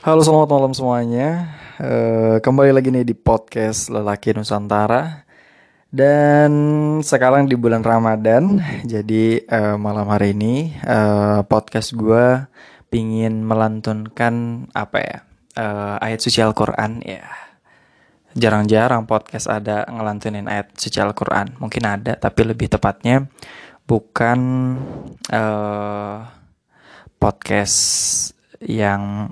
Halo selamat malam semuanya. Eh, Kembali lagi nih di podcast Lelaki Nusantara. Dan sekarang di bulan Ramadan Jadi eh, malam hari ini eh, Podcast gue Pingin melantunkan Apa ya eh, Ayat suci Al-Quran ya. Jarang-jarang podcast ada ngelantunin ayat suci Al-Quran. Mungkin ada tapi lebih tepatnya Bukan eh podcast yang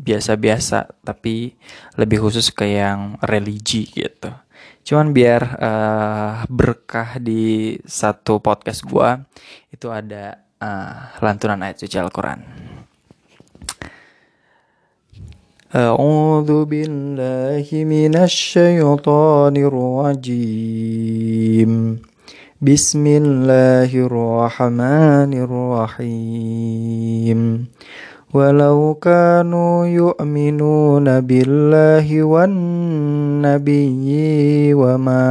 biasa-biasa tapi lebih khusus ke yang religi gitu. Cuman biar eh, berkah di satu podcast gua itu ada eh, lantunan ayat suci Al-Qur'an. أعوذ بالله من الشيطان الرجيم بسم الله الرحمن الرحيم ولو كانوا يؤمنون بالله والنبي وما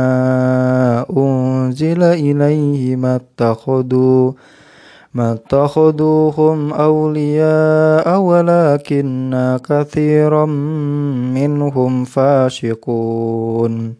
أنزل إليه ما اتخذوا ما اتخذوهم أولياء ولكن كثيرا منهم فاسقون.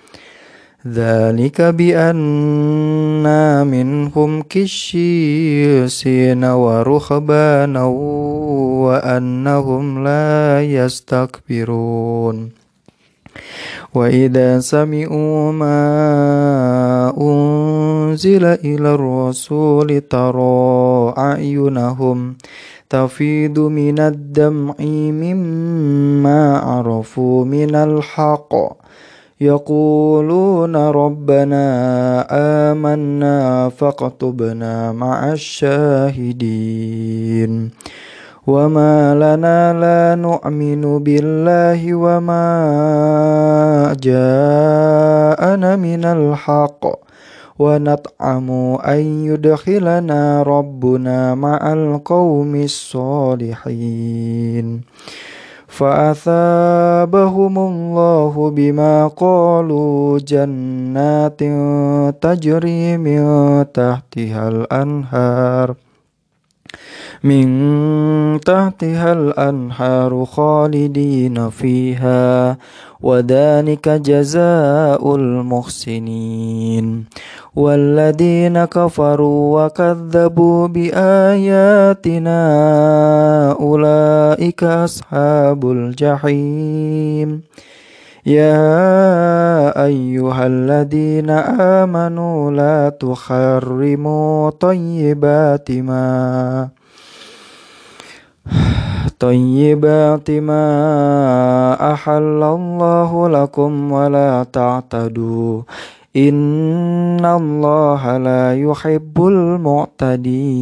ذلك بأن منهم كشيسين ورهبانا وأنهم لا يستكبرون. وإذا سمعوا ما أنزل إلى الرسول ترى أعينهم تفيض من الدمع مما عرفوا من الحق. يقولون ربنا آمنا فاكتبنا مع الشاهدين وما لنا لا نؤمن بالله وما جاءنا من الحق ونطعم أن يدخلنا ربنا مع القوم الصالحين فأثابهم الله بما قالوا جنات تجري من تحتها الأنهار من تحتها الأنهار خالدين فيها وذلك جزاء المحسنين. والذين كفروا وكذبوا بآياتنا أولئك أصحاب الجحيم. يا أيها الذين آمنوا لا تحرموا طيبات ما طيبات ما أحل الله لكم ولا تعتدوا إن الله لا يحب المعتدين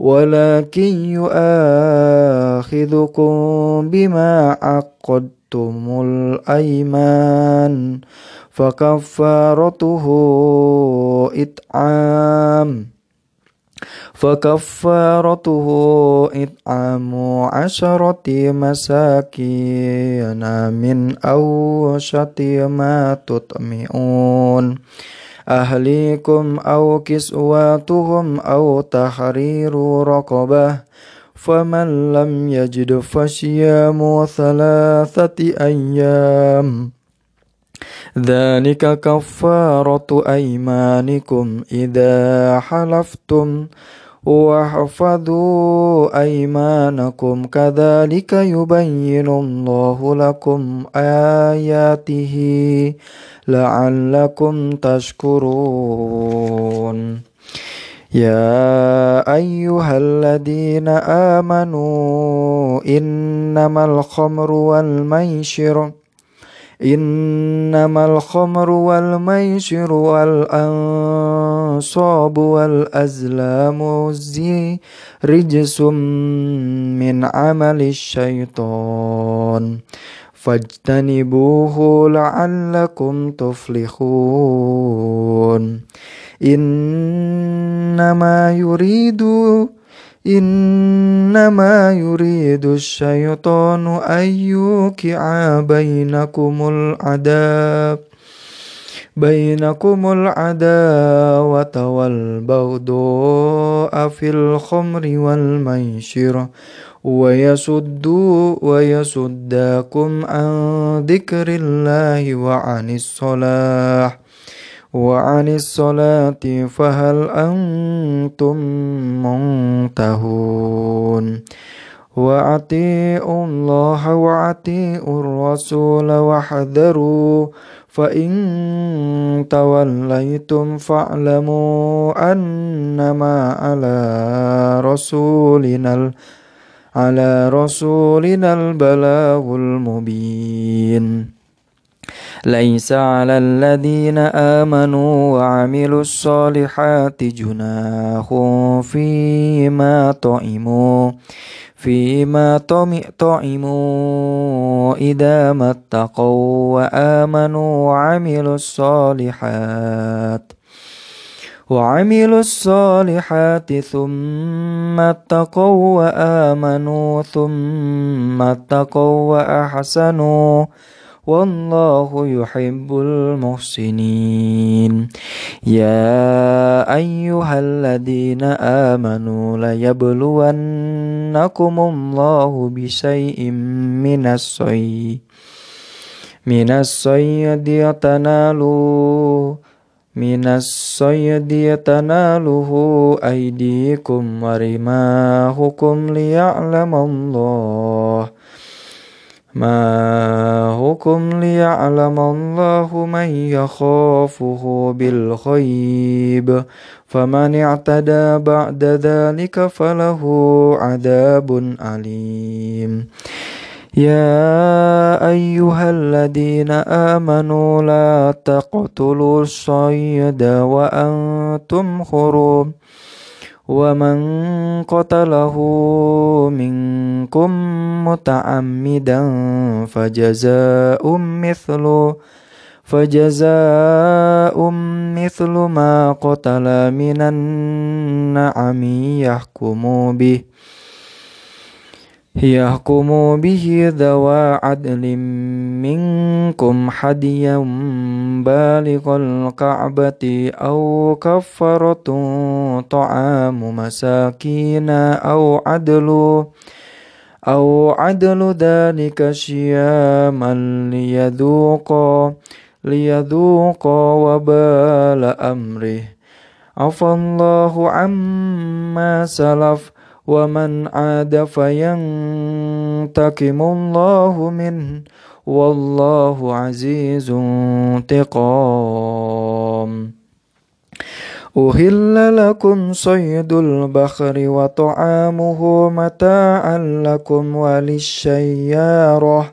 ولكن يؤاخذكم بما عقدتم الأيمان فكفارته إطعام فكفارته إطعام عشرة مساكين من أوشط ما تطمئون أهليكم أو كسواتهم أو تحرير رقبة فمن لم يجد فصيام ثلاثة أيام. ذلك كفارة أيمانكم إذا حلفتم. واحفظوا أيمانكم. كذلك يبين الله لكم آياته لعلكم تشكرون. يا أيها الذين آمنوا إنما الخمر والميسر إنما الخمر والميسر والأنصاب والأزلام زي رجس من عمل الشيطان. فاجتنبوه لعلكم تفلحون. إنما يريد إنما يريد الشيطان أن يوقع بينكم العذاب بينكم العداوة والبغضاء في الخمر والميسر ويصدوا ويصداكم عن ذكر الله وعن الصلاة وعن الصلاة فهل أنتم منتهون؟ وأطيعوا الله وأطيعوا الرسول واحذروا فإن توليتم فاعلموا أنما على رسولنا على رسولنا البلاغ المبين. ليس على الذين آمنوا وعملوا الصالحات جناح فيما طعموا فيما طعموا إذا ما اتقوا وآمنوا وعملوا الصالحات. وعملوا الصالحات ثم اتقوا وآمنوا ثم اتقوا وأحسنوا والله يحب المحسنين يا أيها الذين آمنوا ليبلونكم الله بشيء من الصيد من الصيد يتنالوا من الصيد يتناله أيديكم ورماهكم ليعلم الله ما هكم ليعلم الله من يخافه بالخيب فمن اعتدى بعد ذلك فله عذاب أليم. يا أيها الذين آمنوا لا تقتلوا الصيد وأنتم حرم. ومن قتله منكم متعمدا فجزاء مثل فجزاء مثل ما قتل من النعم يحكم به يحكم به ذوى عدل منكم حديا بالغ الكعبة أو كفرة طعام مساكين أو عدل أو عدل ذلك شياما ليذوق ليذوق وبال أمره. عفى الله عما سلف. ومن عاد فينتقم الله منه والله عزيز انتقام. أهل لكم صيد البحر وطعامه متاعا لكم وللشيارة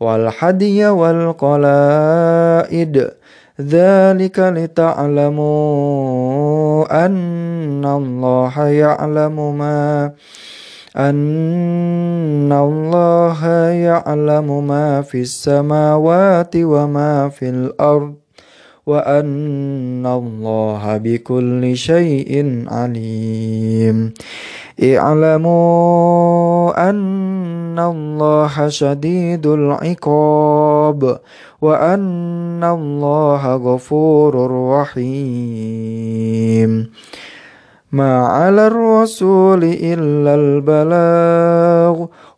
والحدي والقلائد. ذلك لتعلموا أن الله يعلم ما أن الله يعلم ما في السماوات وما في الأرض. وأن الله بكل شيء عليم. اعلموا أن الله شديد العقاب وأن الله غفور رحيم. ما على الرسول إلا البلاغ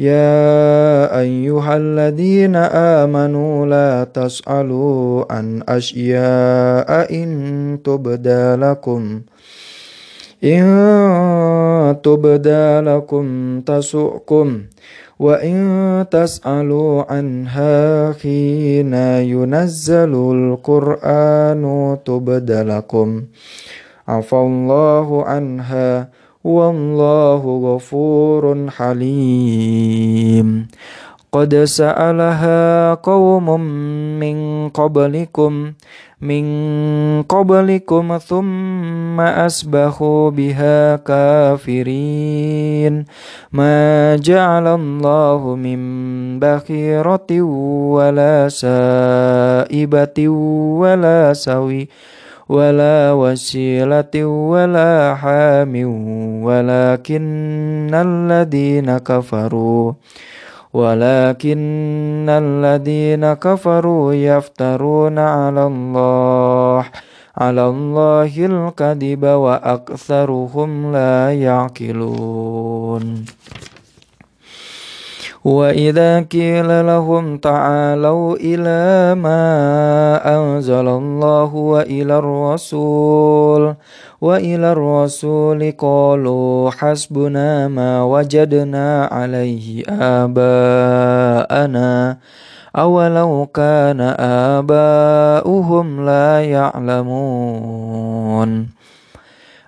يا أيها الذين آمنوا لا تسألوا عن أشياء إن تبدى لكم. إن تبدى لكم تسؤكم وإن تسألوا عنها حين ينزل القرآن تبد لكم. عفى الله عنها. والله غفور حليم قد سألها قوم من قبلكم من قبلكم ثم أسبحوا بها كافرين ما جعل الله من بخيرة ولا سائبة ولا سوي ولا وسيلة ولا حام ولكن الذين كفروا ولكن الذين كفروا يفترون على الله على الله الكذب وأكثرهم لا يعقلون. وإذا قيل لهم تعالوا إلى ما أنزل الله وإلى الرسول وإلى الرسول قالوا حسبنا ما وجدنا عليه آباءنا أولو كان آباؤهم لا يعلمون.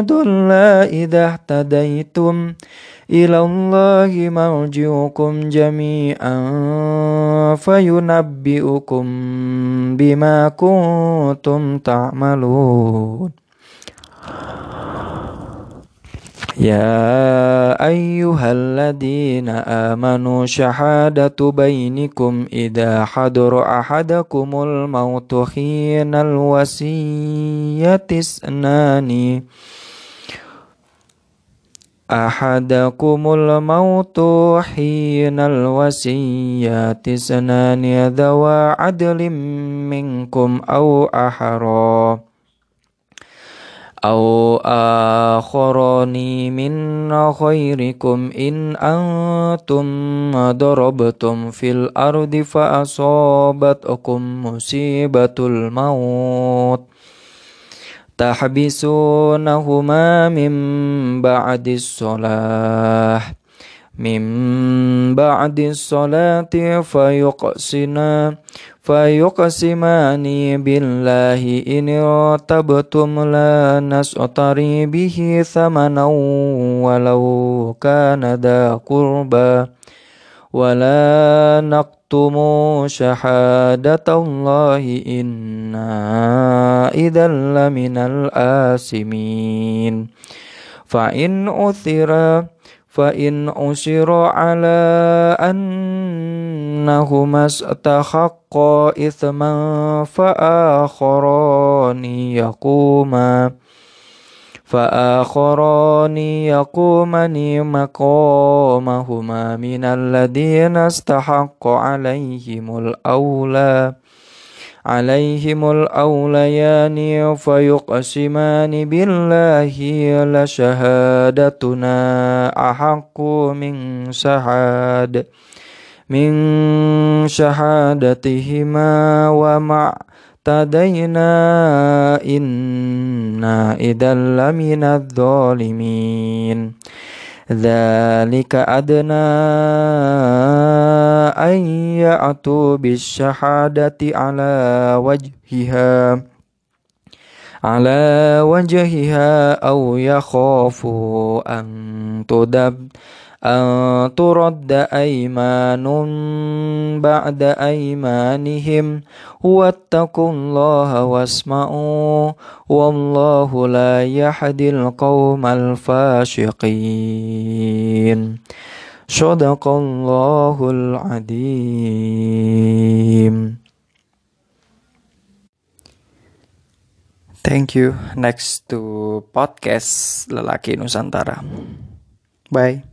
ضل إذا اهتديتم إلى الله مرجعكم جميعا فينبئكم بما كنتم تعملون يا أيها الذين آمنوا شهادة بينكم إذا حضر أحدكم الموت حين الوصية اثنان أحدكم الموت حين الوصية اثنان ذوى عدل منكم أو أحرى أو آخران من خيركم إن أنتم ضربتم في الأرض فأصابتكم مصيبة الموت تحبسونهما من بعد الصلاة. من بعد الصلاة فيقسنا فيقسمان بالله. إن ارتبتم لا نسطري به ثمنا ولو كان ذا قربى. ولا نكتم شهادة الله إنا إذا لمن الآثمين. فإن أثر فإن أشر على أنهما استحقا إثما فآخران يقوما. فآخران يقومان مقامهما من الذين استحق عليهم الأولى. عليهم الأوليان فيقسمان بالله لشهادتنا أحق من شهاد من شهادتهما ومع اهتدينا إنا إذا لمن الظالمين. ذلك أدنى أن يأتوا بالشهادة على وجهها على وجهها أو يخافوا أن تدب أن ترد أيمان بعد أيمانهم واتقوا الله واسمعوا والله لا يهدي القوم الفاشقين صدق الله العظيم Thank you. Next to podcast Lelaki Nusantara. Bye.